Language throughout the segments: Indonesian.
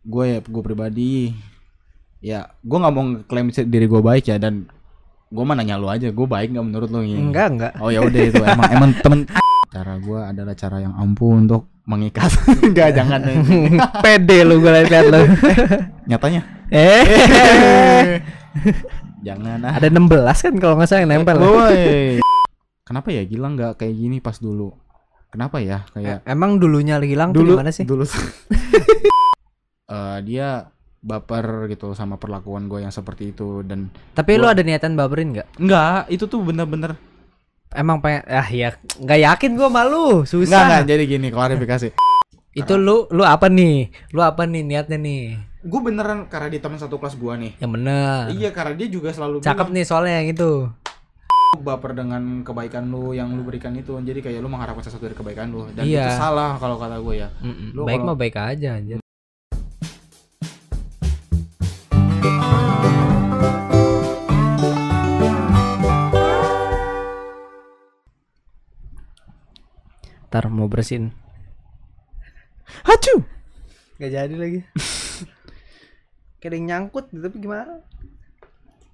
gue ya gue pribadi ya gue nggak mau klaim diri gue baik ya dan gue mah nanya lu aja gue baik nggak menurut lu ini Enggak, enggak. oh ya udah itu emang emang temen cara gue adalah cara yang ampuh untuk mengikat enggak jangan Pede lu gue liat lu. nyatanya eh. jangan ah Ada 16 kan kalau nggak salah yang nempel. Woi. kenapa ya Gilang nggak kayak gini pas dulu kenapa ya kayak Emang dulunya hilang tuh dulu gimana sih? dulu Eh, dia baper gitu sama perlakuan gue yang seperti itu dan Tapi lu gua- ada niatan baperin nggak? enggak itu tuh bener-bener Emang pengen ah ya nggak yakin gua malu susah. enggak jadi gini klarifikasi Itu lu lu apa nih? Lu apa nih niatnya nih? gue beneran karena dia teman satu kelas gua nih Yang bener. iya karena dia juga selalu Cakep bilang, nih soalnya yang itu. "Lu baper dengan kebaikan lu yang lu berikan itu jadi kayak lu mengharapkan sesuatu dari kebaikan lu dan Iya. itu salah kalau kata gue ya Mm-mm. Lu Baik kalau- mah baik aja anjir. Ntar mau bersihin. Hacu! Gak jadi lagi. Kayak ada yang nyangkut tapi gimana?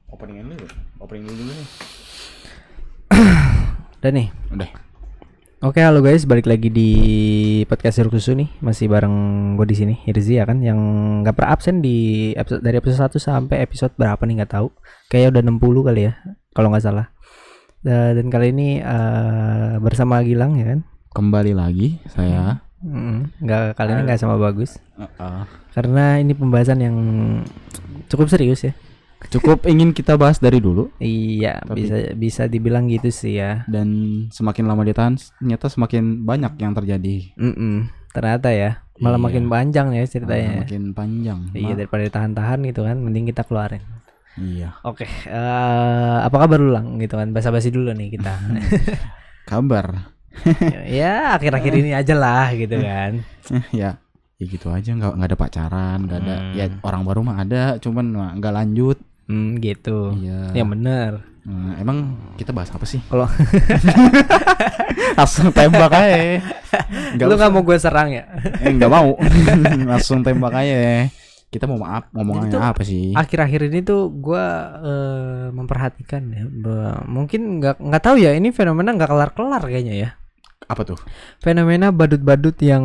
Opening dulu opening dulu nih. Udah nih. Udah. Oke halo guys. Balik lagi di podcast Sirkusu nih. Masih bareng gue di sini Hirzi ya kan? Yang nggak pernah absen di episode dari episode 1 sampai episode berapa nih nggak tahu. Kayaknya udah 60 kali ya kalau nggak salah. Da- dan kali ini eh, bersama Gilang ya kan kembali lagi saya. Mm, nggak kali ini nggak sama bagus. Uh-uh. karena ini pembahasan yang cukup serius ya. Cukup ingin kita bahas dari dulu. Iya Tapi- bisa bisa dibilang gitu sih ya. Dan semakin lama ditahan ternyata semakin banyak yang terjadi. Mm-mm, ternyata ya malah Iya. makin panjang ya Malah ceritanya makin panjang Iya daripada ditahan-tahan gitu kan, mending kita keluarin. iya. Oke, eh apa kabar lu lang? Gitu kan? Basa-basi dulu nih kita. kabar ya akhir-akhir ini aja lah gitu kan. Eh, ya ya gitu aja nggak nggak ada pacaran nggak ada Hmm. ya orang baru mah ada cuman nggak lanjut Hmm, gitu. iya Yang bener. Nah, emang kita bahas apa sih Kalau langsung tembak aja nggak lu nggak mau gue serang ya? eh, nggak mau langsung tembak aja kita mau maaf ngomongnya tuh- apa sih Akhir-akhir ini tuh gue eh, memperhatikan ya, mungkin nggak nggak tahu ya ini fenomena nggak kelar-kelar kayaknya ya. Apa tuh Fenomena badut-badut yang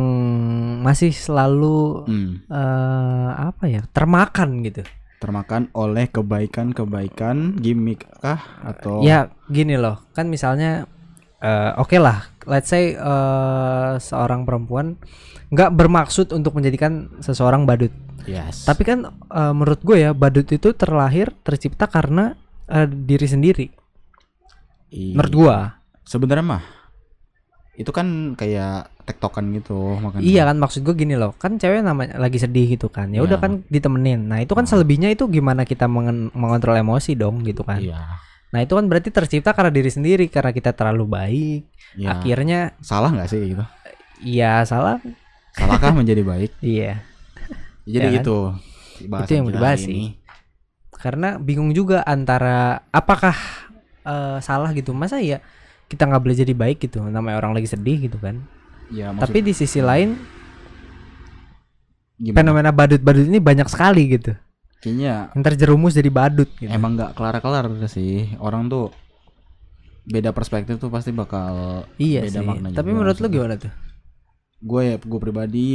masih selalu hmm, eh, apa ya termakan gitu. termakan oleh kebaikan-kebaikan gimmick kah atau Ya gini loh, kan misalnya eh, oke lah, let's say eh, seorang perempuan nggak bermaksud untuk menjadikan seseorang badut. yes Tapi kan eh, menurut gue ya badut itu terlahir tercipta karena eh, diri sendiri. I- Menurut gua. sebenarnya mah itu kan kayak tektokan gitu makanya Iya kan maksud gue gini loh, kan cewek namanya lagi sedih gitu kan. Ya udah Iya. kan ditemenin. Nah, itu kan selebihnya itu gimana kita mengen- mengontrol emosi dong gitu kan. iya Nah, itu kan berarti tercipta karena diri sendiri karena kita terlalu baik. iya. Akhirnya salah nggak sih gitu iya salah. salahkah menjadi baik Iya. jadi Ya kan? itu bahasan Itu yang dibahas hari sih. karena bingung juga antara apakah eh, salah gitu masa ya kita nggak boleh jadi baik gitu namanya orang lagi sedih gitu kan ya maksud, tapi di sisi lain gimana? fenomena badut-badut ini banyak sekali gitu kayaknya yang terjerumus jadi badut gitu. emang nggak kelar-kelar sih orang tuh beda perspektif tuh pasti bakal iya beda sih makna tapi juga menurut lu maksudnya. gimana tuh gue ya gue pribadi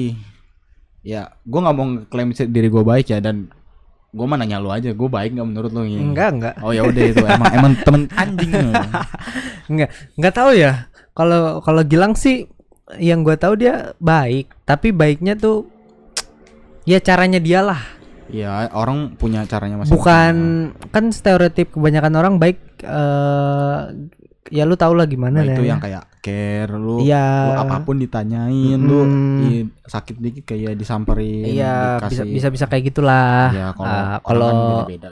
ya gue nggak mau klaim diri gue baik ya dan gue mah nanya lu aja gue baik nggak menurut lu ini enggak enggak. Oh ya udah itu emang emang temen anjing enggak enggak tahu ya. Kalau kalau Gilang sih yang gua tahu dia baik tapi baiknya tuh ya caranya dia lah. Ya orang punya caranya masing bukan kan stereotip kebanyakan orang baik eh ya lu tau lah gimana Nah, itu ya. yang kayak care lu, Iya. lu apa pun ditanyain lu Mm-mm. i- sakit dikit kayak disamperin Iya bisa bisa bisa kayak gitulah. Iya, kalau kan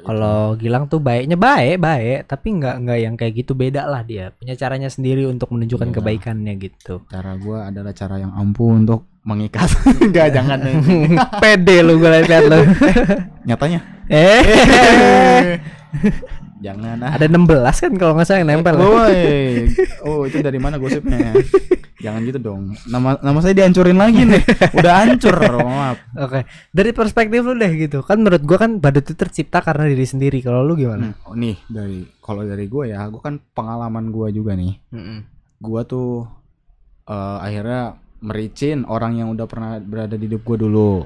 kalau gitu. Gilang tuh baiknya baik baik tapi nggak nggak yang kayak gitu beda lah dia punya caranya sendiri untuk menunjukkan Iya. kebaikannya gitu. cara gua adalah cara yang ampuh untuk mengikat enggak jangan Pede lu gue liat lu. nyatanya eh Jangan ah. Ada 16 kan kalau nggak salah yang nempel. Woi. Oh, itu dari mana gosipnya? Jangan gitu dong. Nama nama saya dihancurin lagi nih. Udah hancur. Maaf. Oke, dari perspektif lu deh gitu. Kan menurut gua kan badut itu tercipta karena diri sendiri. Kalau lu gimana? Hmm, oh, nih dari kalau dari gue ya, gue kan pengalaman gue juga nih. Mm-mm. Gue tuh eh, akhirnya mericin orang yang udah pernah berada di hidup gue dulu.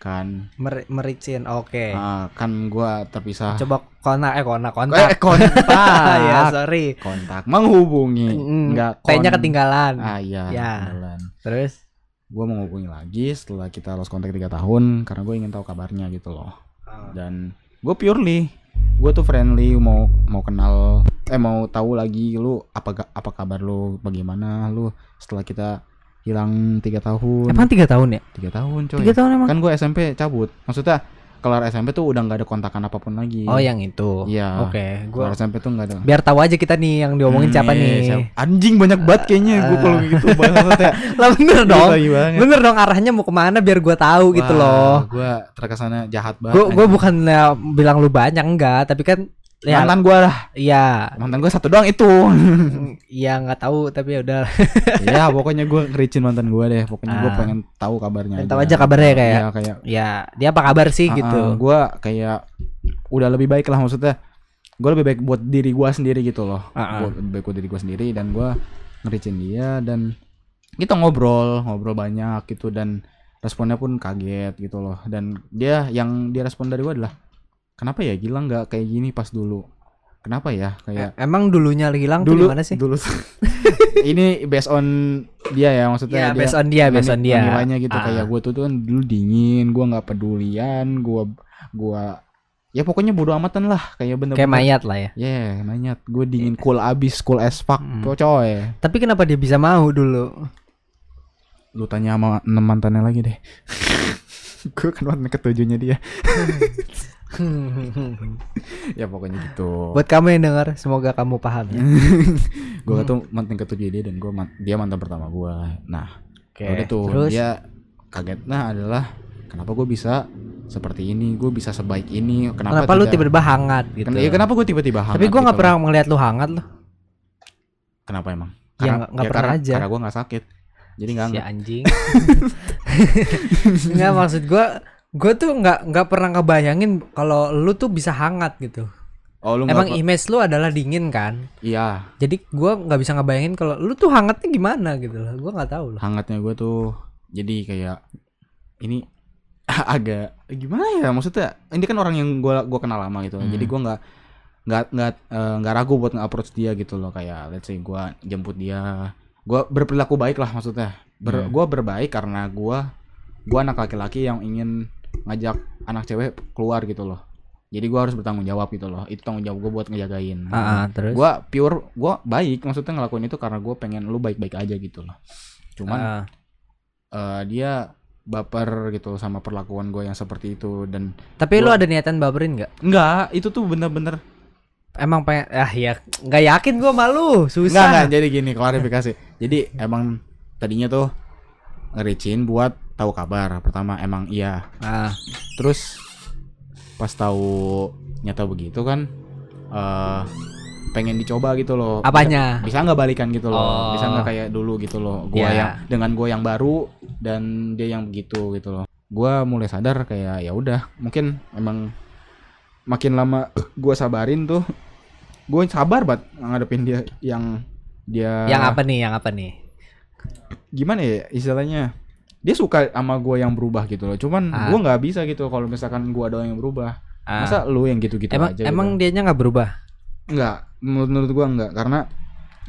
Kan, Mer- mericin. Oke. Ah, kan gue terpisah. Coba kona eh kona Eh, kontak. kontak. ya, sorry. kontak menghubungi. Mm, Enggak T-nya kon- ketinggalan. Ah iya. Ya. ketinggalan. Terus gue menghubungi lagi setelah kita lost kontak tiga tahun karena gue ingin tahu kabarnya gitu loh dan gue purely gue tuh friendly mau mau kenal eh mau tahu lagi lu apa apa kabar lu bagaimana lu setelah kita hilang tiga tahun emang tiga tahun ya? tiga tahun coy Tiga tahun emang. kan gue SMP cabut maksudnya kelar SMP tuh udah nggak ada kontakan apa pun lagi Oh yang itu. Iya. Oke, kelar gua SMP tuh nggak ada biar tahu aja kita nih yang diomongin Hmm, siapa nih. siapa- anjing banyak banget kayaknya gue kalau gitu banget ya Lah bener dong. Bener dong arahnya mau ke mana biar gua tahu gitu loh. gue terkesannya jahat banget Gue gue bukan bilang lu banyak enggak, tapi kan ya. Mantan gue lah. Iya. Mantan gue satu doang itu. Iya nggak tahu tapi ya udah ya pokoknya gue ngericin mantan gue deh. Pokoknya gue Ah. pengen tahu kabarnya Pengen tahu aja kabarnya kayak. ya kayak ya dia apa kabar sih gitu. gue kayak udah lebih baik lah maksudnya. Gue lebih baik buat diri gue sendiri gitu loh. Ah, ah. Gua lebih baik buat diri gue sendiri dan gue ngericin dia dan kita ngobrol ngobrol banyak gitu dan responnya pun kaget gitu loh. Dan dia yang dia respon dari gue adalah kenapa ya Gilang nggak kayak gini pas dulu kenapa ya kayak E- Emang dulunya Gilang tuh dulu gimana sih? dulu ini based on dia ya maksudnya Ya, dia based on dia, based on dia. menilainya gitu Ah. kayak gue tuh tuh kan dulu dingin gue nggak pedulian gue gua ya pokoknya bodo amatan lah kayak bener Kayak mayat lah ya. ya mayat gue dingin cool abis cool as fuck Hmm. coy Tapi kenapa dia bisa mau dulu? lu tanya sama enam mantannya lagi deh gue kan mantan ketujuhnya dia ya pokoknya gitu Buat kamu yang dengar, semoga kamu paham ya. gue tuh mantan ketujuh dia dan gue dia mantan pertama gue nah Oke. udah tuh Terus dia kagetnya adalah kenapa gue bisa seperti ini gue bisa sebaik ini kenapa, kenapa lu tiba-tiba hangat gitu? Ken- ya kenapa gue tiba-tiba hangat Tapi gua nggak gitu pernah ngeliat lu hangat loh. kenapa emang Ya, nggak- nggak pernah karena, aja. karena gue nggak sakit jadi nggak Si anjing. Enggak maksud gua gua tuh nggak nggak pernah ngebayangin kalau lu tuh bisa hangat gitu. oh lu Emang image lu adalah dingin kan? iya Jadi gua nggak bisa ngebayangin kalau lu tuh hangatnya gimana gitu loh. Gua nggak tahu loh. hangatnya gue tuh jadi kayak ini agak gimana ya maksudnya ini kan orang yang gue gua kenal lama gitu Hmm. jadi gue nggak nggak nggak eh, nggak ragu buat nge-approach dia gitu loh kayak let's say gue jemput dia gue berperilaku baik lah maksudnya Ber, Hmm. gue berbaik karena gue gue anak laki-laki yang ingin ngajak anak cewek keluar gitu loh jadi gue harus bertanggung jawab gitu loh itu tanggung jawab gue buat ngejagain Ah, ah, terus. gue pure gue baik maksudnya ngelakuin itu karena gue pengen lu baik-baik aja gitu loh cuman Ah, eh, dia baper gitu sama perlakuan gue yang seperti itu dan tapi lu gua- ada niatan baperin nggak? enggak itu tuh bener-bener Emang pengen ah ya nggak yakin gua malu susah. enggak jadi gini klarifikasi jadi emang tadinya tuh ngericin buat tahu kabar pertama emang iya Ah, terus pas tahu nyata begitu kan eh pengen dicoba gitu loh apanya? bisa nggak balikan gitu loh Oh. bisa nggak kayak dulu gitu loh gua Ya. yang dengan gua yang baru dan dia yang begitu gitu loh gua mulai sadar kayak ya udah mungkin emang makin lama gua sabarin tuh gue sabar banget ngadepin dia yang dia Yang apa nih? Yang apa nih? gimana ya istilahnya dia suka sama gua yang berubah gitu loh cuman Ah. gua nggak bisa gitu kalau misalkan gua doang yang berubah Ah. masa lu yang gitu-gitu emang aja emang gitu. dianya nggak berubah? Enggak, menurut, menurut gua enggak karena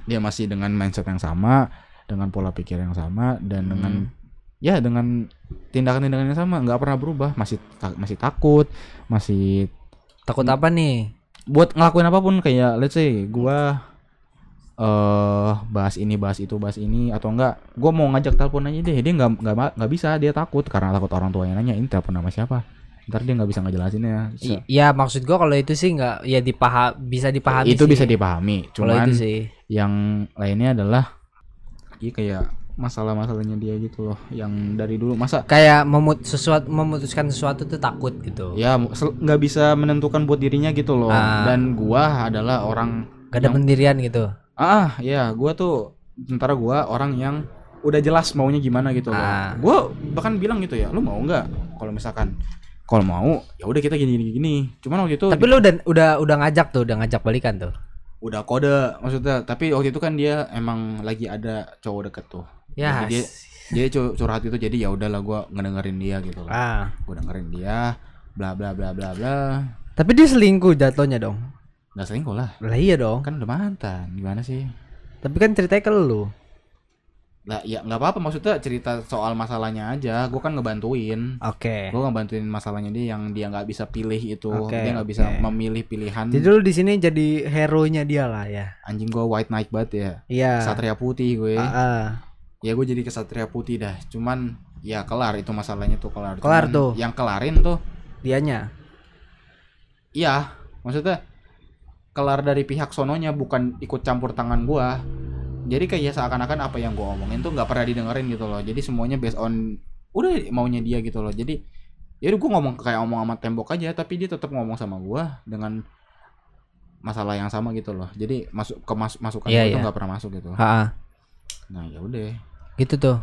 dia masih dengan mindset yang sama, dengan pola pikir yang sama dan Hmm. dengan ya dengan tindakan-tindakan yang sama, nggak pernah berubah, masih ta- masih takut, masih Takut apa nih? buat ngelakuin apa pun kayak let's say gua eh bahas ini bahas itu bahas ini atau enggak gua mau ngajak telepon aja deh. Dia nggak nggak nggak bisa dia takut karena takut orang tua yang nanya ini telepon sama siapa? Ntar dia nggak bisa ngejelasinnya I- ya maksud gua kalau itu sih nggak ya dipaham bisa dipahami itu sih. bisa dipahami cuman itu sih. yang lainnya adalah iya kayak masalah-masalahnya dia gitu loh yang dari dulu. Masa kayak memut sesuatu memutuskan sesuatu tuh takut gitu. Ya nggak bisa menentukan buat dirinya gitu loh. Ah. dan gua adalah orang gak ada pendirian gitu ah ya gua tuh sementara gua orang yang udah jelas maunya gimana gitu loh. Ah. gua bahkan bilang gitu ya lu mau nggak? Kalau misalkan kalau mau ya udah kita gini gini gini. Cuman waktu itu tapi lu udah udah udah ngajak tuh udah ngajak balikan tuh? Udah kode maksudnya. Tapi waktu itu kan dia emang lagi ada cowok deket tuh. Ya Jadi dia dia cu- curhat itu jadi ya udahlah gua ngedengerin dia gitu loh. Ah. Gue dengerin dia bla bla bla bla bla. Tapi dia selingkuh jatuhnya dong nggak selingkuh lah. Lah iya dong. Kan udah mantan gimana sih? Tapi kan ceritanya ke lu. Lah ya nggak apa-apa maksudnya cerita soal masalahnya aja. Gue kan ngebantuin. Oke. Gue ngebantuin masalahnya dia yang dia nggak bisa pilih itu. Oke, dia nggak bisa oke. memilih pilihan. Jadi lu di sini jadi hero nya dia lah ya? Anjing gue white knight banget ya. Iya. Satria putih gue. Ah, ah. ya gue jadi kesatria putih dah. Cuman ya kelar itu masalahnya tuh kelar. Kelar Cuman tuh. yang kelarin tuh dianya? Iya, maksudnya kelar dari pihak sononya bukan ikut campur tangan gua. Jadi kayak seakan-akan apa yang gua omongin tuh nggak pernah didengerin gitu loh. Jadi semuanya based on udah maunya dia gitu loh. Jadi ya udah gua ngomong kayak ngomong sama tembok aja, tapi dia tetap ngomong sama gua dengan masalah yang sama gitu loh. Jadi masuk ke mas masukan gua tuh iya. nggak pernah masuk gitu. Ah, ah. Nah ya udah, gitu tuh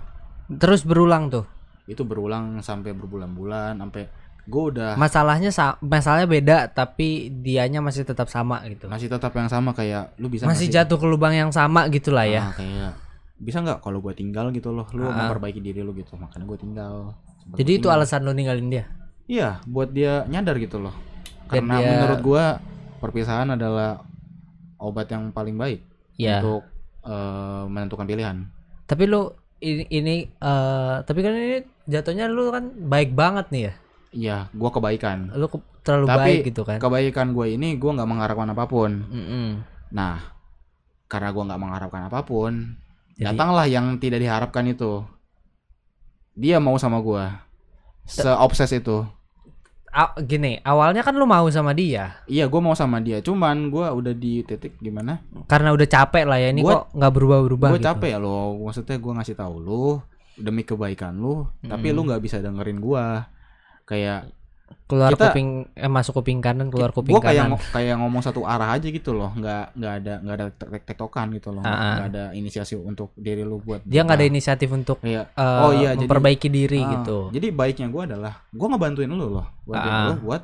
terus berulang tuh itu berulang sampai berbulan-bulan, sampai gua udah masalahnya sa- masalahnya beda tapi dianya masih tetap sama gitu. Masih tetap yang sama kayak lu bisa masih sih? jatuh ke lubang yang sama gitu lah ya. Ah, kayak bisa nggak kalau gue tinggal gitu loh? Lu Ah. memperbaiki diri lu gitu makanya gue tinggal. Sempet jadi gua itu tinggal. alasan lu ninggalin dia? Iya buat dia nyadar gitu loh. Karena dia- menurut gue perpisahan adalah obat yang paling baik ya untuk eh, menentukan pilihan. Tapi lu ini, ini eh, tapi kan ini jatuhnya lu kan baik banget nih ya iya gue kebaikan lu ke- terlalu Tapi baik gitu kan kebaikan gue ini gue nggak mengharapkan apa pun Mm-mm. nah karena gue nggak mengharapkan apa pun Jadi- datanglah yang tidak diharapkan itu dia mau sama gue seobses itu A- gini awalnya kan lu mau sama dia Iya, gue mau sama dia. Cuman gue udah di titik gimana? karena udah capek lah ya ini Gua- kok nggak berubah-berubah Gue gitu. capek ya lo. Maksudnya gue ngasih tahu lu demi kebaikan lu, tapi Mm. lu nggak bisa dengerin gue. Kayak keluar Kita- kuping eh masuk kuping kanan keluar kuping gue kayak kanan kayak ngomong satu arah aja gitu loh. Nggak nggak ada nggak ada tek- tektokan gitu loh. Ah, ah. Nggak ada inisiasi untuk diri lu buat. dia nggak ada inisiatif untuk Kayak eh, Oh iya, jadi- memperbaiki diri ah, gitu Jadi baiknya gue adalah gue ngebantuin lu loh, bantuin Ah. lu buat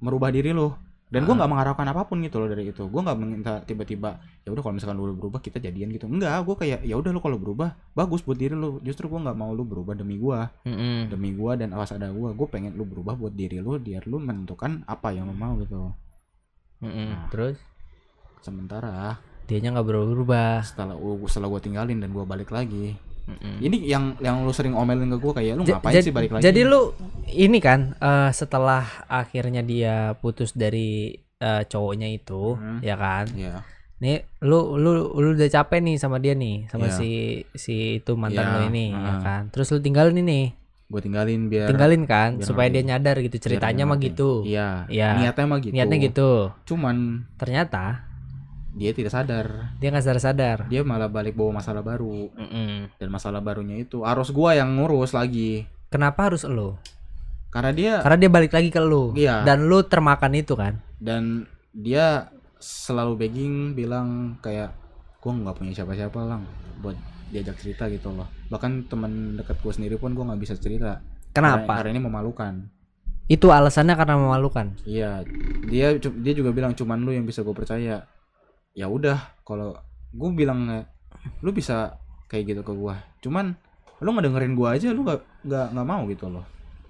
merubah diri lu. Dan gue Ah. nggak mengharapkan apa pun gitu loh dari itu. Gue nggak minta tiba-tiba ya udah kalau misalkan lu berubah kita jadian gitu. Enggak, gue kayak ya udah lu kalau berubah bagus buat diri lu. Justru gue nggak mau lu berubah demi gue, Mm-mm. demi gue dan awas ada gue. Gue pengen lu berubah buat diri lu, biar lu menentukan apa yang lu mau gitu. Mm-mm. Nah. terus Sementara dianya nggak berubah setelah setelah gue tinggalin dan gue balik lagi. Mm-mm. Ini yang yang lu sering omelin ke gue kayak lu Ja- ngapain sih balik lagi? jadi lu ini kan eh, setelah akhirnya dia putus dari eh, cowoknya itu Hmm. ya kan ya. nih lu lu lu udah capek nih sama dia nih sama Iya. si si itu mantan Iya, lu ini ya ah. kan terus lu tinggalin ini Gue tinggalin biar tinggalin kan biar supaya ngerti. dia nyadar gitu ceritanya mah gitu Iya. Iya. Niatnya mah gitu. niatnya gitu Cuman ternyata dia tidak sadar. dia nggak sadar sadar Dia malah balik bawa masalah baru Mm-mm. dan masalah barunya itu harus gua yang ngurus lagi. kenapa harus lu Karena dia karena dia balik lagi ke lu Iya. dan lu termakan itu kan dan dia selalu begging bilang kayak gua nggak punya siapa-siapa lang buat diajak cerita gitu loh. Bahkan teman dekat gua sendiri pun gua nggak bisa cerita. Kenapa karena ini memalukan. itu alasannya karena memalukan Iya, dia dia juga bilang cuman lu yang bisa gue percaya. Ya udah, kalau gue bilang lu bisa kayak gitu ke gua. Cuman lu ngedengerin gua aja lu nggak nggak nggak mau gitu loh.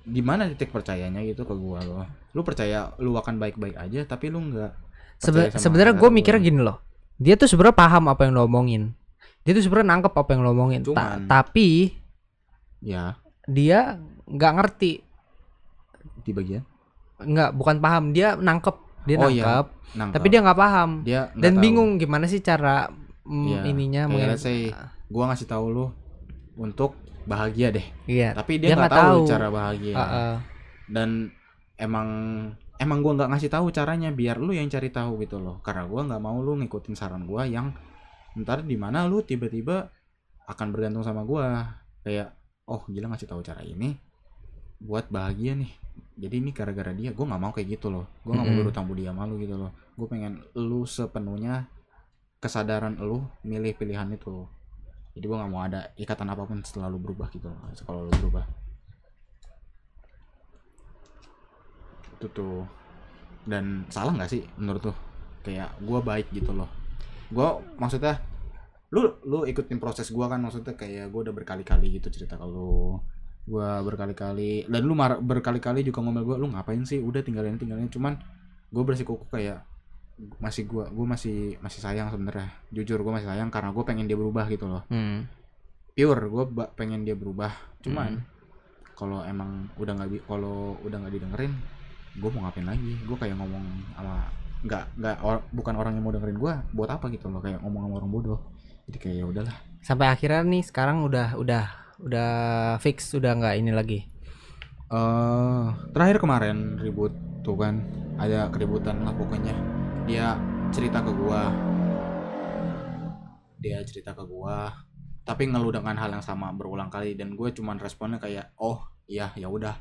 Di mana titik percayanya gitu ke gua loh. Lu percaya lu akan baik-baik aja tapi lu nggak Sebe- sebenarnya gue gua. mikirnya gini loh dia tuh sebenarnya paham apa yang lo omongin dia tuh sebenarnya nangkep apa yang lo omongin Ta- tapi ya dia nggak ngerti di bagian nggak bukan paham dia nangkep dia Oh, iya. nangkep nangkep. tapi dia nggak paham dia nggak dan tahu. bingung gimana sih cara mm, Iya, ininya kayak meng- let's say gua ngasih tahu lu untuk bahagia deh. iya Tapi dia nggak tahu, tahu. cara bahagia. Ah, ah. dan emang emang gua nggak ngasih tahu caranya biar lu yang cari tahu gitu loh karena gua nggak mau lu ngikutin saran gua yang ntar di mana lu tiba-tiba akan bergantung sama gua kayak oh gila ngasih tahu cara ini buat bahagia nih jadi ini gara-gara dia gua nggak mau kayak gitu loh. Gua nggak mau berutang budi sama lu gitu loh. Gue pengen lu sepenuhnya kesadaran lu milih pilihan itu. Jadi gua nggak mau ada ikatan apa pun setelah lu berubah gitu loh. Kalau lu berubah. Itu tuh. Dan salah nggak sih menurut tuh kayak gua baik gitu loh. Gua maksudnya lu lu ikutin proses gua kan? Maksudnya kayak gua udah berkali-kali gitu cerita ke gua berkali-kali dan lu berkali-kali juga ngomel gua lu ngapain sih? Udah tinggalin tinggalin. Cuman gua bersikuku kayak masih gua gua masih masih sayang sebenarnya. Jujur gua masih sayang karena gua pengen dia berubah gitu loh. Hmm. pure gua ba- pengen dia berubah. Cuman kalau emang udah nggak kalau udah nggak didengerin gue mau ngapain lagi? Gue kayak ngomong sama nggak nggak or- bukan orang yang mau dengerin gue buat apa gitu loh? Kayak ngomong sama orang bodoh. Jadi kayak ya udahlah. Sampai akhirnya nih sekarang udah udah udah fix udah nggak ini lagi. eh terakhir kemarin ribut tuh kan ada keributan lah pokoknya. Dia cerita ke gua. Dia cerita ke gua tapi ngeluh dengan hal yang sama berulang kali dan gue cuman responnya kayak oh iya ya udah.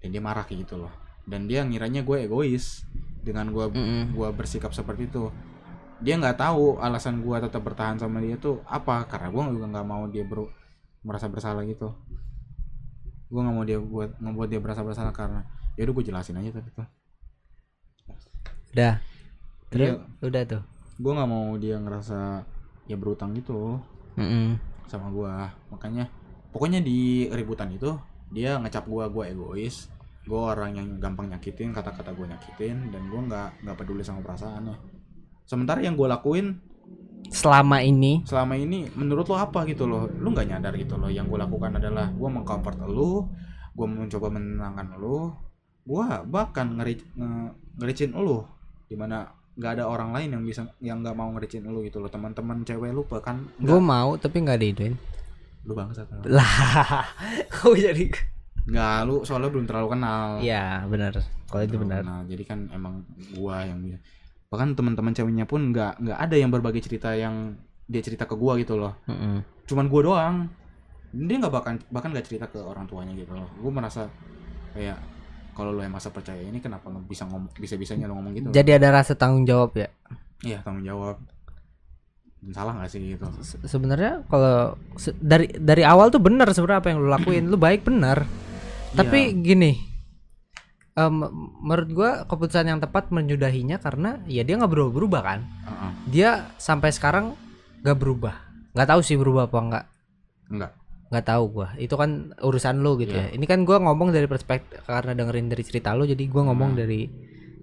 Dan dia marah kayak gitu loh. Dan dia ngiranya gue egois dengan gua Mm-mm. gua bersikap seperti itu. Dia nggak tahu alasan gua tetap bertahan sama dia tuh apa karena gua juga nggak mau dia ber merasa bersalah gitu gua nggak mau dia buat ngebuat dia berasa bersalah karena ya udah gue jelasin aja tadi tuh Udah. Terus Iya. udah tuh. gua nggak mau dia ngerasa ya berutang gitu Mm-mm. sama gua makanya pokoknya di ributan itu dia ngecap gua gua egois gua orang yang gampang nyakitin kata-kata gua nyakitin dan gua nggak nggak peduli sama perasaannya sementara yang gua lakuin Selama ini selama ini menurut lo apa gitu loh lu nggak nyadar gitu loh yang gue lakukan adalah gue mengcomfort lu gue mencoba menenangkan lu gue bahkan ngeri nge- ngericin lu di mana nggak ada orang lain yang bisa yang nggak mau ngericin lu gitu loh teman-teman cewek lu bahkan gue mau tapi nggak diiduin. lu bangsat Lah, kok jadi? nggak lu soalnya belum terlalu kenal Iya benar. Kalau itu benar. kenal. jadi kan emang gua yang bisa bahkan teman-teman ceweknya pun nggak nggak ada yang berbagi cerita yang dia cerita ke gua gitu loh. Mm-mm. cuman gue doang. Dia nggak bahkan bahkan nggak cerita ke orang tuanya gitu loh. Gue merasa kayak kalau lo yang masa percaya ini kenapa lo bisa ngomong bisa bisanya lo ngomong gitu? Jadi ada rasa tanggung jawab ya. iya tanggung jawab. Dan salah nggak sih gitu? Se- Sebenarnya kalau se- dari dari awal tuh benar sebenarnya apa yang lu lakuin, lu baik benar. Tapi gini, em, menurut gua keputusan yang tepat menyudahinya karena ya dia nggak berubah berubah kan. Heeh. Dia sampai sekarang nggak berubah. Nggak tahu sih berubah apa enggak. enggak nggak tahu gua itu kan urusan lu gitu ya Iya. ini kan gua ngomong dari perspektif karena dengerin dari cerita lu jadi gua ngomong Hmm. dari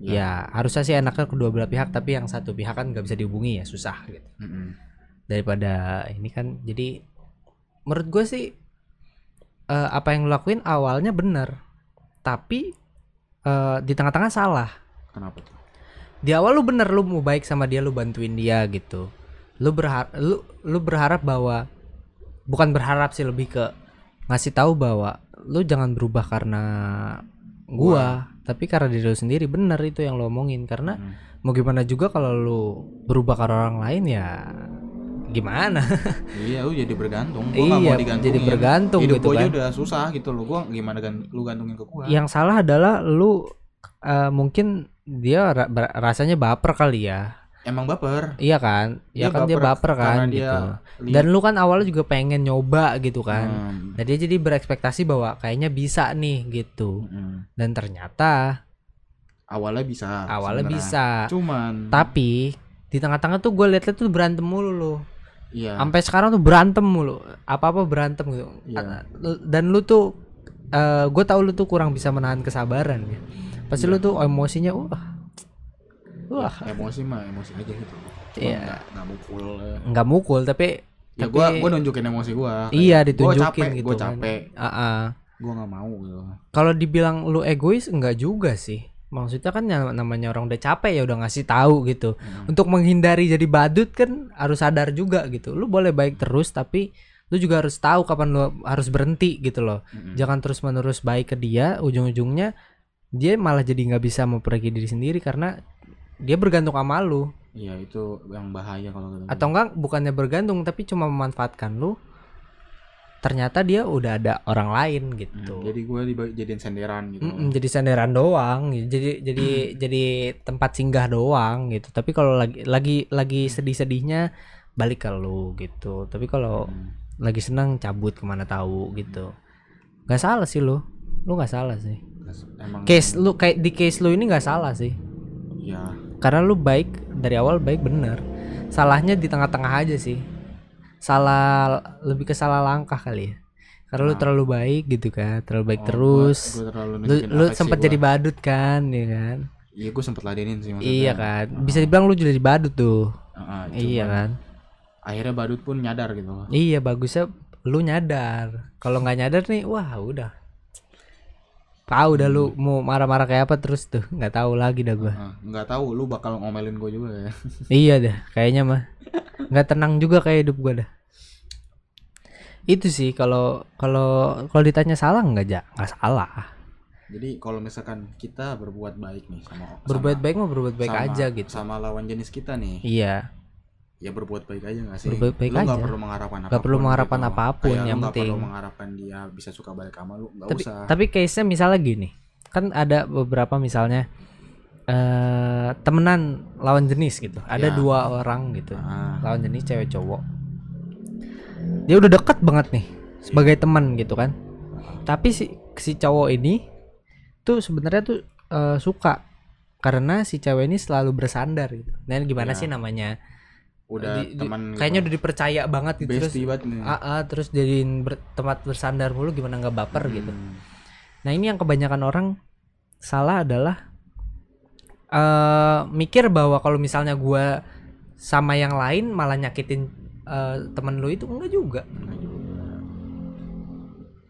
Iya. ya harusnya sih enaknya kedua belah pihak tapi yang satu pihak kan nggak bisa dihubungi ya susah gitu Mm-mm. daripada ini kan jadi menurut gue sih eh, apa yang lu lakuin awalnya benar tapi eh, di tengah-tengah salah. Kenapa tuh? Di awal lu bener lu mau baik sama dia lu bantuin dia gitu. Lu berharap lu lu berharap bahwa bukan berharap sih lebih ke ngasih tahu bahwa lu jangan berubah karena gua, tapi karena diri lu sendiri. Bener itu yang lu omongin karena Hmm. mau gimana juga kalau lu berubah karena orang lain ya gimana iya lu jadi bergantung gua Iya, mau digantungin jadi bergantung hidup gitu gua aja kan. udah susah gitu loh gua gimana gan lu gantungin ke gua yang salah adalah lu eh, mungkin dia ra- rasanya baper kali ya emang baper iya kan ya Dia kan dia baper kan dia gitu Dan lu kan awalnya juga pengen nyoba gitu kan. Hmm. Nah dia jadi berekspektasi bahwa kayaknya bisa nih gitu. Mm-mm. Dan ternyata awalnya bisa awalnya sebenarnya. bisa. cuman Tapi di tengah-tengah tuh gue liat-liat tuh berantem mulu lu. Iya Sampai sekarang tuh berantem mulu. Apa-apa berantem gitu. Iya. A- Dan lu tuh eh gue tahu lu tuh kurang bisa menahan kesabaran ya. Pasti lu Iya. tuh emosinya wah. Wah, emosi mah emosi aja gitu Cuma Iya. nggak nggak mukul eh. nggak mukul tapi ya gua gua nunjukin emosi kayak, Iya, gua ditunjukin capek, gitu gua kan. capek ah, ah. gua nggak mau gitu kalau dibilang lu egois enggak juga sih maksudnya kan yang namanya orang udah capek ya udah ngasih tahu gitu. Hmm. untuk menghindari jadi badut kan harus sadar juga gitu. Lu boleh baik terus tapi lu juga harus tahu kapan lu harus berhenti gitu loh. Mm-mm. jangan terus menerus baik ke dia ujung-ujungnya dia malah jadi nggak bisa memperbaiki diri sendiri karena dia bergantung sama lu. Iya itu yang bahaya kalau gitu. Atau enggak bukannya bergantung tapi cuma memanfaatkan lu ternyata dia udah ada orang lain Hmm, gitu jadi gue dijadiin senderan gitu. Mm-mm, jadi senderan doang jadi jadi jadi tempat singgah doang gitu. Tapi kalau lagi lagi lagi sedih-sedihnya balik ke lu gitu. Tapi kalau Hmm. lagi senang cabut ke mana tahu gitu. Nggak salah sih lu. Lu nggak salah sih. Emang case lu kayak di case lu ini nggak salah sih. Ya. Karena lu baik dari awal baik bener. Salahnya di tengah-tengah aja sih salah lebih ke salah langkah kali ya. Karena lu Nah. terlalu baik gitu kan terlalu baik Oh, terus. gua, gua terlalu lu lu sempat jadi badut kan ya kan? Iya gue sempet ladenin sih maksudnya. Iya kan? Bisa dibilang lu jadi badut tuh. Heeh, iya kan? akhirnya badut pun nyadar gitu iya bagusnya lu nyadar. Kalau nggak nyadar nih wah udah tahu dah lu mau marah-marah kayak apa terus tuh nggak tahu lagi dah gua. Heeh, nggak tahu lu bakal ngomelin gue juga ya. Iya dah kayaknya mah. Nggak tenang juga kayak hidup gua dah. Itu sih kalau kalau kalau ditanya salah nggak ja? Nggak salah. Jadi kalau misalkan kita berbuat baik nih sama berbuat sama- baik mah berbuat baik sama- aja gitu. sama lawan jenis kita nih. Iya ya berbuat baik aja gak sih Berbuat baik lu aja. perlu mengharapkan Nggak perlu mengharapkan gitu. apa pun, Kayak lu yang nggak perlu penting. mengharapkan dia bisa suka balik sama lu nggak tapi usah tapi case nya misalnya gini kan ada beberapa misalnya eh temenan lawan jenis gitu ada Ya. dua orang gitu Ah, lawan jenis cewek cowok dia udah deket banget nih sebagai teman gitu kan tapi si si cowok ini tuh sebenarnya tuh eh, suka karena si cewek ini selalu bersandar gitu nah gimana Ya. sih namanya udah Di- teman gitu. kayaknya udah dipercaya banget gitu terus banget nih ah, ah, terus jadiin ber- tempat bersandar mulu gimana nggak baper gitu Hmm. Nah ini yang kebanyakan orang salah adalah eh mikir bahwa kalau misalnya gua sama yang lain malah nyakitin eh, temen lu itu enggak juga.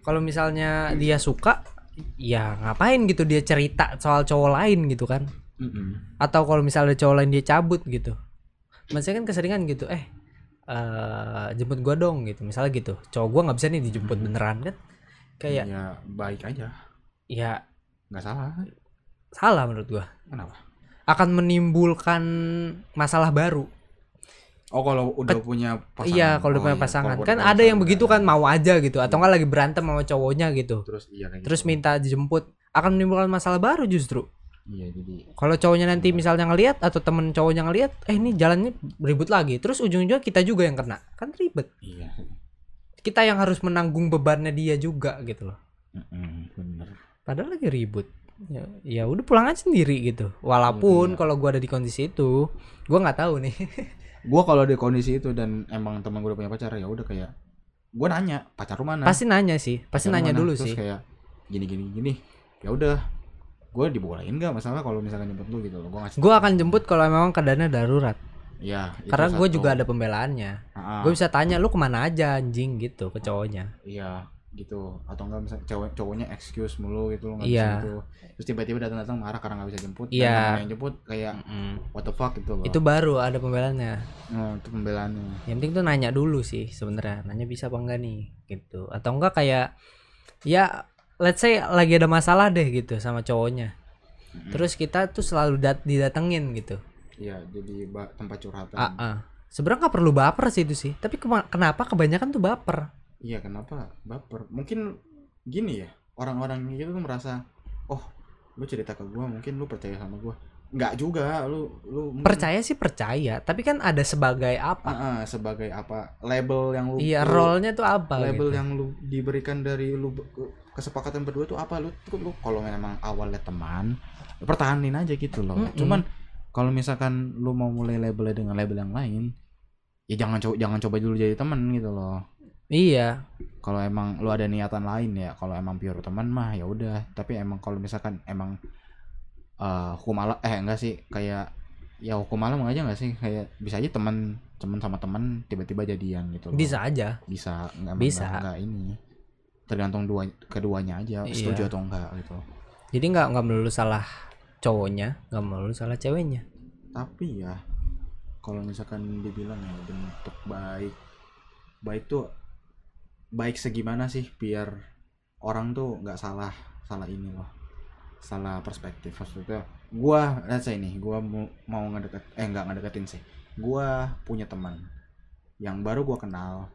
Kalau misalnya dia suka, ya ngapain gitu dia cerita soal cowok lain gitu kan? Mm-mm. Atau kalau misalnya ada cowok lain dia cabut gitu. Maksudnya kan keseringan gitu, eh eh jemput gua dong gitu. Misalnya gitu, cowok gua nggak bisa nih dijemput beneran kan? Kayak ya baik aja ya nggak salah salah menurut gua. kenapa akan menimbulkan masalah baru. oh kalau udah punya pasangan Iya, kalau udah Oh, punya iya. pasangan. Kalau Kan ada yang begitu kan mau aja gitu atau enggak lagi berantem sama cowoknya gitu. terus iya Terus gitu. minta dijemput akan menimbulkan masalah baru justru. Iya jadi Kalau cowoknya nanti misalnya ngelihat atau temen cowoknya ngelihat, eh ini jalannya ribut lagi. Terus ujung-ujungnya kita juga yang kena. Kan ribet. iya Kita yang harus menanggung bebannya dia juga gitu loh. Mm-mm, bener Padahal lagi ribut. Ya, ya udah pulang aja sendiri gitu. Walaupun Iya. kalau gua ada di kondisi itu, gua nggak tahu nih. gua kalau di kondisi itu dan emang teman gue udah punya pacar ya udah kayak gua nanya pacar lu mana pasti nanya sih, pasti Pacar nanya mana? dulu Terus sih. kayak gini gini gini ya udah gue dibolehin nggak masalah kalau misalkan jemput lu gitu loh gue ngasih Gue akan jemput kalau memang keadaannya darurat. ya itu Karena gue juga ada pembelaannya. Gue bisa tanya lu ke mana aja anjing gitu ke cowoknya. iya gitu atau enggak misalnya cowok cowoknya excuse mulu gitu lo nggak Iya. bisa gitu terus tiba-tiba datang datang marah karena nggak bisa jemput Iya. yang jemput kayak what the fuck gitu loh Itu baru ada pembelaannya. Nah, itu pembelaannya Yang penting tuh nanya dulu sih sebenarnya. Nanya bisa apa enggak nih gitu. Atau enggak kayak ya let's say lagi ada masalah deh gitu sama cowoknya. Terus kita tuh selalu dat didatengin gitu. iya jadi tempat curhatan Ah, ah. Sebenarnya nggak perlu baper sih itu sih. Tapi kenapa kebanyakan tuh baper? iya kenapa baper mungkin gini ya orang-orang gitu tuh merasa oh lu cerita ke gua mungkin lu percaya sama gua nggak juga lu lu mungkin- Percaya sih percaya, tapi kan ada sebagai apa? Ah, ah, sebagai apa label yang lu Iya, role-nya tuh apa label gitu. yang lu diberikan dari lu kesepakatan berdua tuh apa lu tuh lu kalau memang awalnya teman pertahanin aja gitu loh Mm-mm. cuman kalau misalkan lu mau mulai labelnya dengan label yang lain ya jangan coba jangan coba dulu jadi teman gitu loh Iya, kalau emang lu ada niatan lain ya kalau emang pure teman mah ya udah tapi emang kalau misalkan emang eh hukum alam eh enggak sih kayak ya hukum alam aja enggak sih kayak bisa aja teman teman sama teman tiba-tiba jadian gitu loh. bisa aja. bisa enggak Bisa. enggak, enggak ini tergantung dua keduanya aja Iya. setuju atau enggak gitu Jadi nggak nggak melulu salah cowoknya, nggak melulu salah ceweknya. tapi ya kalau misalkan dibilang ya bentuk baik baik tuh baik segimana sih biar orang tuh nggak salah salah ini loh salah perspektif maksudnya gua let's say nih gua mau mau ngedeket eh nggak ngedeketin sih gua punya teman yang baru gua kenal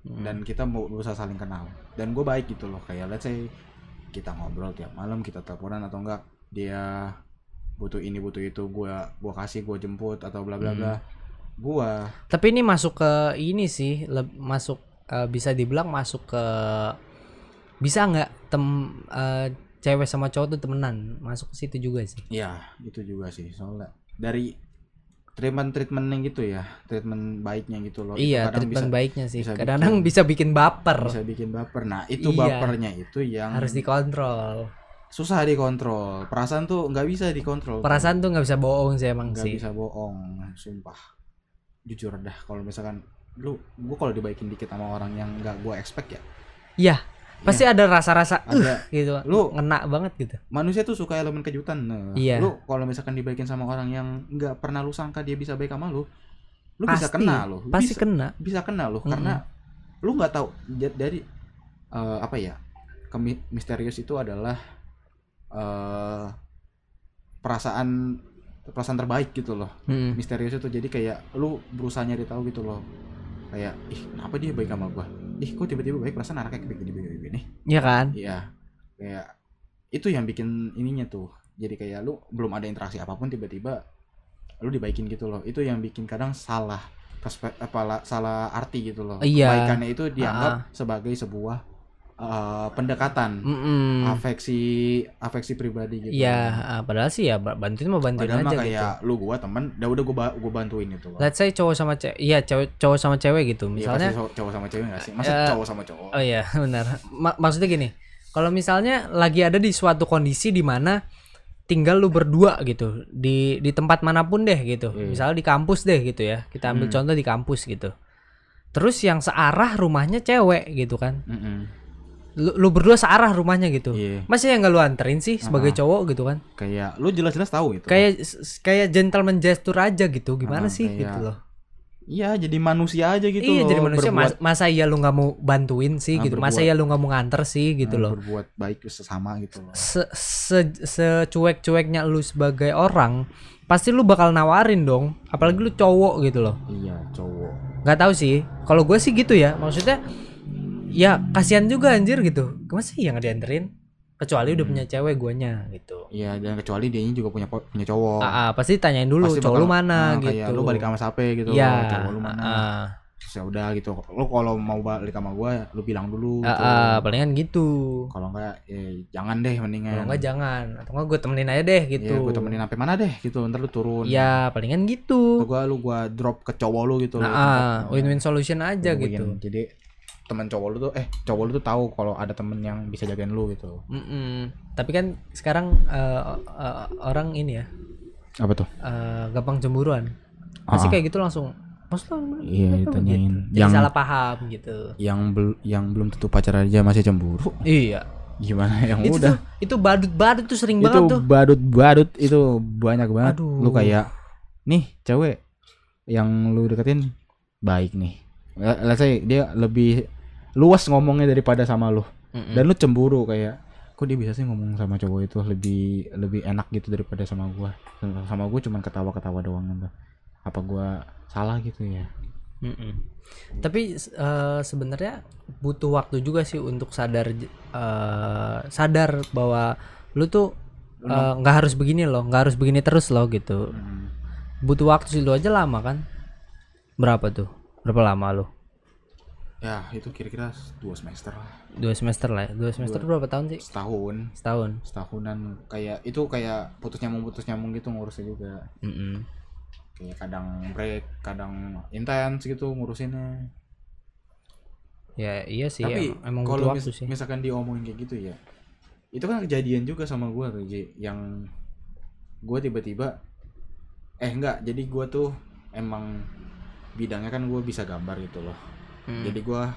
Hmm. dan kita mau berusaha saling kenal dan gue baik gitu loh kayak let's say kita ngobrol tiap malam kita teleponan atau enggak dia butuh ini butuh itu gue gua kasih gue jemput atau bla bla Hmm. bla gue Tapi ini masuk ke ini sih, masuk eh, bisa dibilang masuk ke bisa nggak tem eh, cewek sama cowok tuh temenan masuk ke situ juga sih. ya itu juga sih soalnya dari treatment treatmentnya gitu ya treatment baiknya gitu loh itu iya, kadang treatment bisa baiknya sih. bisa Kadang-kadang bikin- bisa bikin baper, bisa bikin baper nah itu Iya. bapernya itu yang harus dikontrol. susah dikontrol perasaan tuh nggak bisa dikontrol Perasaan tuh nggak bisa bohong sih emang nggak sih. bisa bohong sumpah jujur dah kalau misalkan lu gua kalau dibaikin dikit sama orang yang nggak gua expect ya Iya, pasti ada rasa-rasa uh, ada gitu. Lu- ngena banget gitu. manusia tuh suka elemen kejutan nah, Iya. lu kalau misalkan dibaikin sama orang yang nggak pernah lu sangka dia bisa baik sama lu lu bisa Pasti, kena lu Pasti bisa, kena. bisa kena lu Mm-mm. karena lu nggak tahu dari eh, apa ya kemi- misterius itu adalah eh perasaan perasaan terbaik gitu loh Mm. misterius itu jadi kayak lu berusaha nyari tahu gitu loh kayak ih kenapa dia baik sama gua ih kok tiba-tiba baik perasaan anaknya kayak gini gini gini Iya kan? iya. Kayak itu yang bikin ininya tuh. Jadi kayak lu belum ada interaksi apa pun tiba-tiba lu dibaikin gitu loh. Itu yang bikin kadang salah perspek apa la- salah arti gitu loh. Iya. kebaikannya itu dianggap sebagai sebuah eh, pendekatan Mm-mm. afeksi afeksi pribadi gitu Iya, ah, padahal sih ya ba- bantuin mau bantuin padahal mah aja gitu. kayak lu gua temen udah udah gua gua bantuin itu loh Let's say cowok sama cewek, iya cowok cowok sama cewek gitu. Iya, Misalnya, pasti cowok- sama cewek gak sih? Masa Eh, cowok sama cowok? oh iya benar. Ma- maksudnya gini, kalau misalnya lagi ada di suatu kondisi di mana tinggal lu berdua gitu di di tempat mana pun deh gitu. Iya. Misalnya di kampus deh gitu ya. Kita ambil Hmm. contoh di kampus gitu. Terus yang searah rumahnya cewek gitu kan. Mm-mm. Lu, lu berdua searah rumahnya gitu. Iya, Masa yang nggak lu anterin sih sebagai Ah. cowok gitu kan? kayak lu jelas-jelas tahu itu. Kayak kayak gentleman gesture aja gitu. Gimana Ah, sih kayak gitu loh. Iya, jadi manusia aja gitu iya loh. jadi manusia berbuat, mas- masa iya lu nggak mau bantuin sih Ah, gitu masa berbuat. iya lu nggak mau nganter sih gitu loh Berbuat baik sesama gitu loh. se se secuek-cueknya lu sebagai orang pasti lu bakal nawarin dong apalagi lu cowok gitu loh Iya, cowok. nggak tahu sih kalau gue sih gitu ya maksudnya ya kasihan juga anjir gitu masa iya nggak dianterin kecuali udah Hmm. punya cewek guanya gitu Iya, dan kecuali dia juga punya punya cowok. ah, ah, pasti tanyain dulu Pasti cowok lu bakal- mana ah, gitu Kayak lu balik sama siapa gitu ya cowok lu mana. ah, ah. Ya udah gitu. Lu kalau mau balik sama gua, lu bilang dulu Ah, gitu. ah, palingan gitu Kalau enggak ya jangan deh mendingan. kalau nggak jangan atau nggak gue temenin aja deh gitu Iya, gua temenin sampai mana deh gitu. Ntar lu turun. ya palingan Atau gitu gua lu gua drop ke cowok lu gitu nah, ah, Tempat- win-win solution aja gitu Jadi teman cowok lu tuh eh cowok lu tuh tahu kalau ada temen yang bisa jagain lu gitu. Mm-mm. tapi kan sekarang eh, eh, orang ini ya Apa tuh? eh, gampang cemburuan pasti Ah. kayak gitu langsung maksud lu gimana?" Iya, Gitu. ditanyain. Jadi Yang- salah paham gitu Yang bel yang belum tentu pacaran aja masih cemburu. iya Gimana yang itu udah? tuh itu badut-badut tuh sering Itu banget tuh badut-badut itu banyak banget. Aduh. Lu kayak nih cewek yang lu deketin baik nih. Let's say dia lebih luas ngomongnya daripada sama lu. Mm-mm. Dan lu cemburu kayak kok dia bisa sih ngomong sama cowok itu lebih lebih enak gitu daripada sama gua. Sama gua cuman ketawa-ketawa doang gitu. Apa gua salah gitu ya? Mm-mm. Tapi eh, sebenarnya butuh waktu juga sih untuk sadar eh, sadar bahwa lu tuh eh, nggak harus begini loh, nggak harus begini terus loh gitu. Hmm. Butuh waktu sih lu aja lama kan? Berapa tuh? Berapa lama lu? Ya, itu kira-kira dua semester lah. Dua semester lah. ya. Dua semester berapa tahun sih? Setahun. Setahun. Setahunan kayak itu kayak putus nyambung putus nyambung gitu ngurusnya juga. Mm-mm. kayak kadang break kadang intens gitu ngurusinnya Ya iya sih. tapi em- emang kalau mis- sih. misalkan diomongin kayak gitu ya itu kan kejadian juga sama gua tuh Ji yang gua tiba-tiba eh enggak jadi gua tuh emang bidangnya kan gua bisa gambar gitu loh Hmm. jadi gua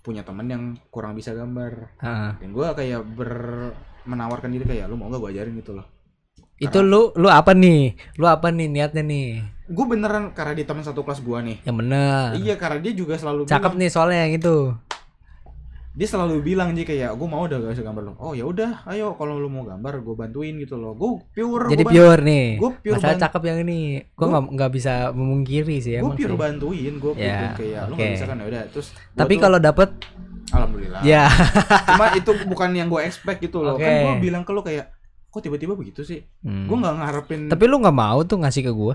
punya temen yang kurang bisa gambar Ah. dan gua kayak ber menawarkan diri kayak lu mau nggak gua ajarin gitu loh Itu lu lu apa nih? Lu apa nih niatnya nih? gue beneran karena di teman satu kelas gua nih Yang bener. iya karena dia juga selalu Cakep bilang, nih soalnya yang itu. Dia selalu bilang sih kayak gue mau udah gak bisa gambar lo oh ya udah ayo kalau lu mau gambar gue bantuin gitu loh gue pure Jadi gua pure nih. gue pure Masalah cakep yang ini. Gua Gua- nggak nggak bisa memungkiri sih gue pure sih. bantuin gue pure Ya, kayak lu oke. gak bisa kan ya udah terus Tapi kalau dapet alhamdulillah ya cuma itu bukan yang gue expect gitu loh kan Oke. gue bilang ke lu kayak kok tiba-tiba begitu sih Hmm. gue nggak ngarepin Tapi lu nggak mau tuh ngasih ke gua.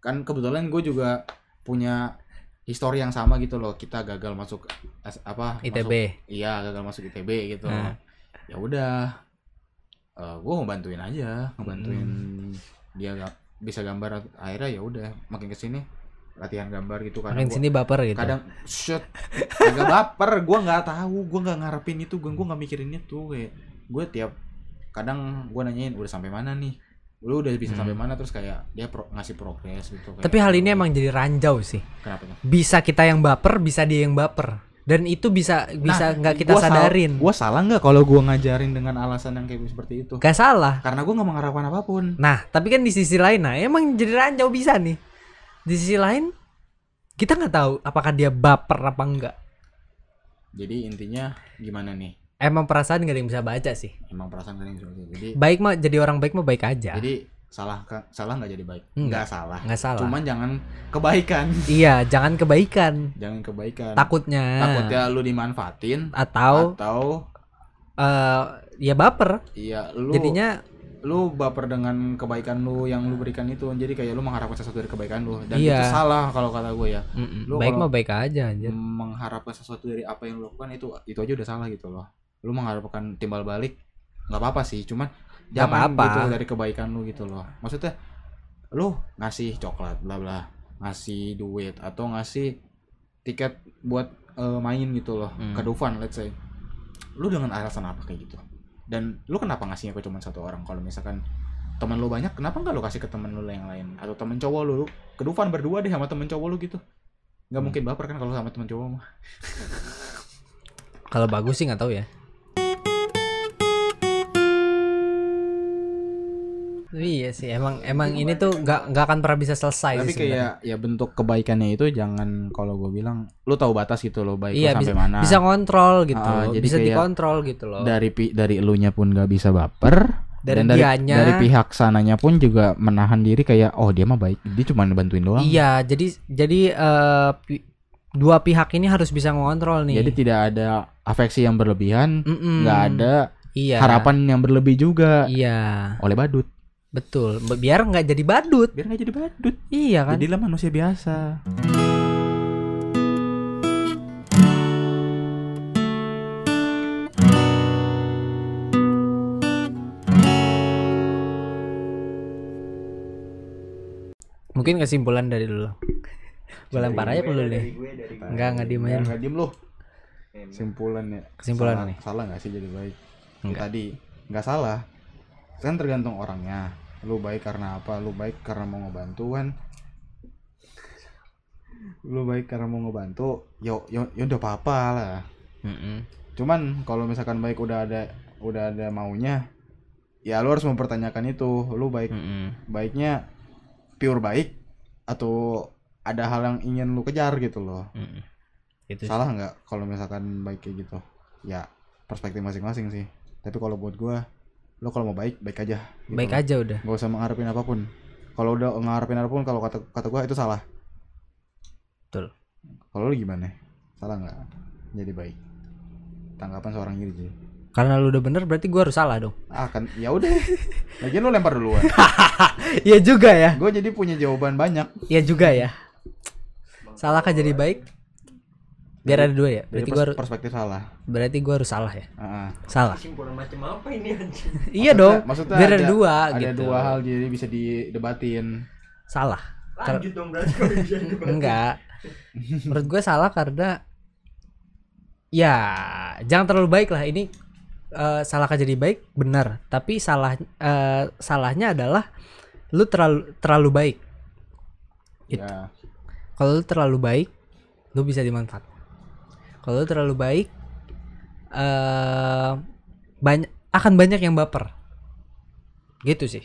kan kebetulan gue juga punya histori yang sama gitu loh kita gagal masuk as- apa ITB. masuk- iya gagal masuk ITB gitu Nah. ya udah gue mau bantuin aja ngebantuin Hmm. dia ga- bisa gambar akhirnya ya udah makin ke sini latihan gambar gitu kadang Makin gua- sini baper gitu. kadang shit agak baper gue nggak tahu gue nggak ngarepin itu gue gue nggak mikirin itu kayak gue tiap kadang gue nanyain udah sampai mana nih lu udah bisa Hmm. sampai mana terus kayak dia pro- ngasih progres gitu kayak, Tapi hal ini emang jadi ranjau sih. kenapa tuh Bisa kita yang baper, bisa dia yang baper. Dan itu bisa bisa nggak kita Nah, Gua sal- sadarin. gua salah nggak kalau gue ngajarin dengan alasan yang kayak seperti itu Gak salah. karena gue nggak mengharapkan apa pun Nah, tapi kan di sisi lain, nah emang jadi ranjau bisa nih. Di sisi lain, kita nggak tahu apakah dia baper apa enggak. jadi intinya gimana nih Emang perasaan gak ada yang bisa baca sih. emang perasaan kalian seperti itu jadi Baik mah jadi orang baik mah baik aja. jadi salah salah nggak jadi baik Enggak. nggak salah nggak salah. cuman jangan kebaikan Iya, jangan kebaikan. jangan kebaikan Takutnya. takutnya lu dimanfaatin Atau atau eh ya baper. iya lu Jadinya lu baper dengan kebaikan lu yang lu berikan itu jadi kayak lu mengharapkan sesuatu dari kebaikan lu dan Iya. itu salah kalau kata gue ya mm-mm, Lu baik mah baik aja anjir. mengharapkan sesuatu dari apa yang lu lakukan itu itu aja udah salah gitu loh lu mengharapkan timbal balik nggak apa-apa sih cuman jangan apa-apa. gitu dari kebaikan lu gitu loh maksudnya lu ngasih coklat bla bla ngasih duit atau ngasih tiket buat eh, main gitu loh Hmm. ke Dufan let's say lu dengan alasan apa kayak gitu dan lu kenapa ngasihnya ke cuma satu orang kalau misalkan teman lu banyak kenapa nggak lu kasih ke teman lu yang lain atau temen cowok lu, lu ke Dufan berdua deh sama temen cowok lu gitu nggak Hmm. mungkin baper kan kalau sama temen cowok mah Kalau bagus sih nggak tahu ya. Iya sih, emang emang ini tuh nggak nggak akan pernah bisa selesai tapi sih kayak ya bentuk kebaikannya itu jangan kalau gue bilang lu tahu batas gitu loh baik Iya, sampai mana bisa ngontrol gitu, Ah, jadi bisa dikontrol gitu loh. dari pi dari elunya pun gak bisa baper Dari dan dari dianya. dari pihak sananya pun juga menahan diri kayak oh dia mah baik dia cuma bantuin doang Iya, jadi jadi eh, pi- dua pihak ini harus bisa ngontrol nih. jadi tidak ada afeksi yang berlebihan nggak ada iya. harapan yang berlebih juga Iya, oleh badut betul. Be- Biar nggak jadi badut. biar nggak jadi badut Iya kan? jadilah manusia biasa Mungkin kesimpulan dari dulu. Gue lempar aja dulu nih. Enggak, enggak diem aja. nggak diem lu simpulan ya Kesimpulan salah, nih. salah nggak sih jadi baik Enggak. tadi nggak salah kan tergantung orangnya lu baik karena apa lu baik karena mau ngebantu kan lu baik karena mau ngebantu yo yo yo udah apa-apa lah Mm-mm. cuman kalau misalkan baik udah ada udah ada maunya ya lu harus mempertanyakan itu lu baik Mm-mm. baiknya pure baik atau ada hal yang ingin lu kejar gitu loh Mm-mm. Itu sih. salah nggak kalau misalkan baik kayak gitu ya perspektif masing-masing sih tapi kalau buat gua lo kalau mau baik baik aja gitu Baik loh. aja udah. nggak usah mengharapin apa pun kalau udah ngarepin apa pun kalau kata kata gua itu salah Betul. kalau lu gimana salah nggak jadi baik tanggapan seorang diri sih Karena lu udah bener berarti gua harus salah dong. ah kan ya udah lagian lu lempar duluan Iya juga ya. gua jadi punya jawaban banyak Iya juga ya. Salah kan jadi baik? Biar ada dua ya. Berarti gua harus perspektif salah berarti gua harus salah ya. Ah. Salah. Kesimpulan macam apa ini anjing? Iya dong. maksudnya Biar ada ada- dua ada gitu. dua hal jadi bisa didebatin Salah. Lanjut dong berarti kalau bisa. Enggak. Menurut gue salah karena ya jangan terlalu baik lah ini eh, salahkah jadi baik benar tapi salah eh, salahnya adalah lu terlalu terlalu baik It- ya kalau lu terlalu baik lu bisa dimanfaat kalau lu terlalu baik eh banyak akan banyak yang baper. Gitu sih.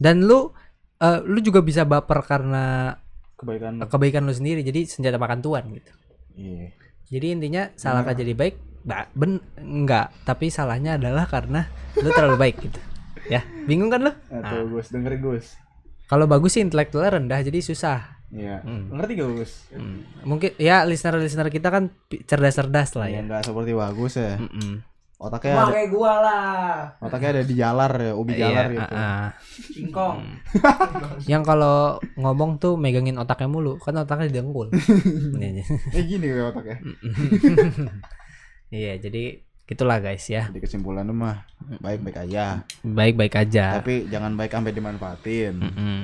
Dan lu eh, lu juga bisa baper karena kebaikan kebaikan lu sendiri. Jadi senjata makan tuan gitu. Iya. Jadi intinya salahkah jadi baik? Ba- ben enggak. Tapi salahnya adalah karena lu terlalu baik gitu. Ya bingung kan lu? Atau Gus dengerin Gus. Kalau bagus sih intelektualnya rendah jadi susah iya. Hmm. ngerti gak Gus? Hmm. mungkin ya listener listener kita kan cerdas-cerdas lah ya. Ya nggak seperti bagus ya. Mm-mm. otaknya Cuma ada kayak gua lah. otaknya ada di jalar ya ubi jalar Iya, gitu. ah. Singkong. yang kalau ngomong tuh megangin otaknya mulu kan otaknya didengkul. Iya, eh gini ya otaknya. Iya jadi gitulah guys ya. Jadi kesimpulannya mah baik baik aja. Baik-baik aja. Tapi jangan baik sampai dimanfaatin. Mm-mm.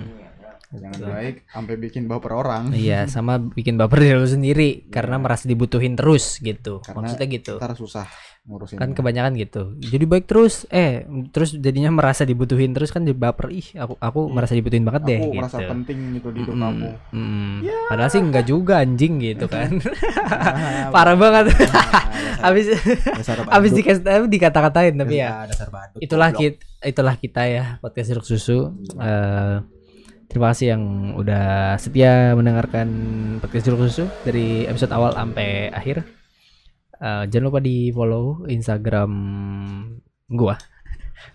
Jangan baik sampai bikin baper orang. Iya sama bikin baper diri lu sendiri karena merasa dibutuhin terus gitu. Karena maksudnya gitu. ntar susah ngurusin. Kan kebanyakan gitu. Jadi baik terus eh terus jadinya merasa dibutuhin terus kan jadi baper. Ih aku aku merasa dibutuhin banget deh aku gitu. merasa penting gitu di hidup Mm, kamu mm. padahal sih enggak juga anjing gitu kan. Ah, parah banget. Habis dasar habis tapi dikata-katain tapi ya. dasar badut itulah kita itulah kita ya podcast jeruk susu. Eh, terima kasih yang udah setia mendengarkan podcast jeruk susu dari episode awal sampai akhir. Eh, jangan lupa di follow instagram gua.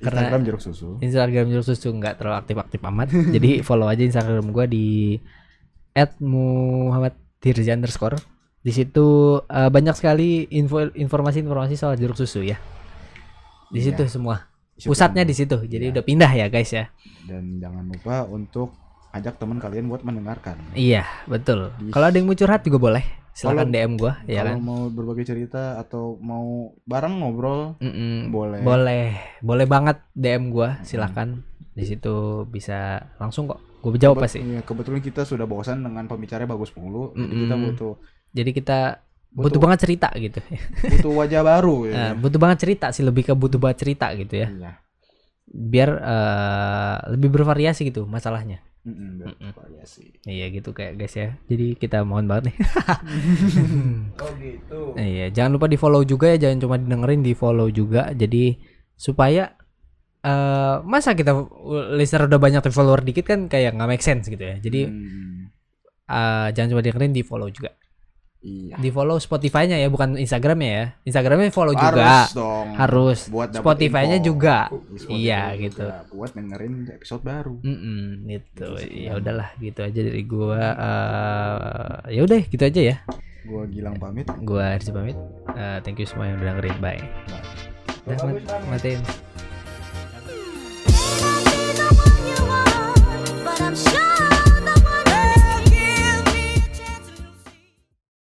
Karena- Instagram jeruk susu instagram jeruk susu nggak terlalu aktif aktif amat. Jadi follow aja instagram gua di @muhammad Tirza underscore. Di situ eh, banyak sekali info informasi-informasi soal jeruk susu ya. Di situ semua. Di situ pusatnya di situ jadi Iya. udah pindah ya guys ya. Dan jangan lupa untuk ajak teman kalian buat mendengarkan. Iya betul. Di- kalau ada yang mau curhat juga boleh. Silakan Kalau- DM gua ya kalau kan? mau berbagi cerita atau mau bareng ngobrol Mm-mm. boleh. Boleh. Boleh banget DM gua silakan. Di situ bisa langsung kok. Gue jawab Kebet- pasti. iya, kebetulan kita sudah bosan dengan pembicaranya bagus mulu jadi kita butuh jadi kita butuh, Butuh- banget cerita gitu. Butuh wajah baru ya. Nah, butuh banget cerita sih lebih ke butuh banget cerita gitu ya. Iya. biar eh, lebih bervariasi gitu masalahnya. Mm-mm, biar Mm-mm. variasi. iya gitu kayak guys ya. Jadi kita mohon banget nih. Oh gitu. iya jangan lupa di follow juga ya. Jangan cuma dengerin di follow juga. Jadi supaya eh masa kita listener udah banyak tapi follower dikit kan kayak nggak make sense gitu ya. Jadi Hmm, eh, jangan cuma dengerin di follow juga Iya. Di follow Spotify-nya ya, bukan Instagram-nya ya. Instagram-nya follow Harus juga. Dong. Harus. Buat Spotify-nya juga. Spotify iya juga. gitu. Buat dengerin episode baru. Mm -mm, gitu. gitu ya udahlah, gitu aja dari gua. Uh, ya udah, gitu aja ya. Gua Gilang pamit. Gua harus pamit. Uh, thank you semua yang udah dengerin. Bye. Bye. Udah, mat matiin. But I'm sure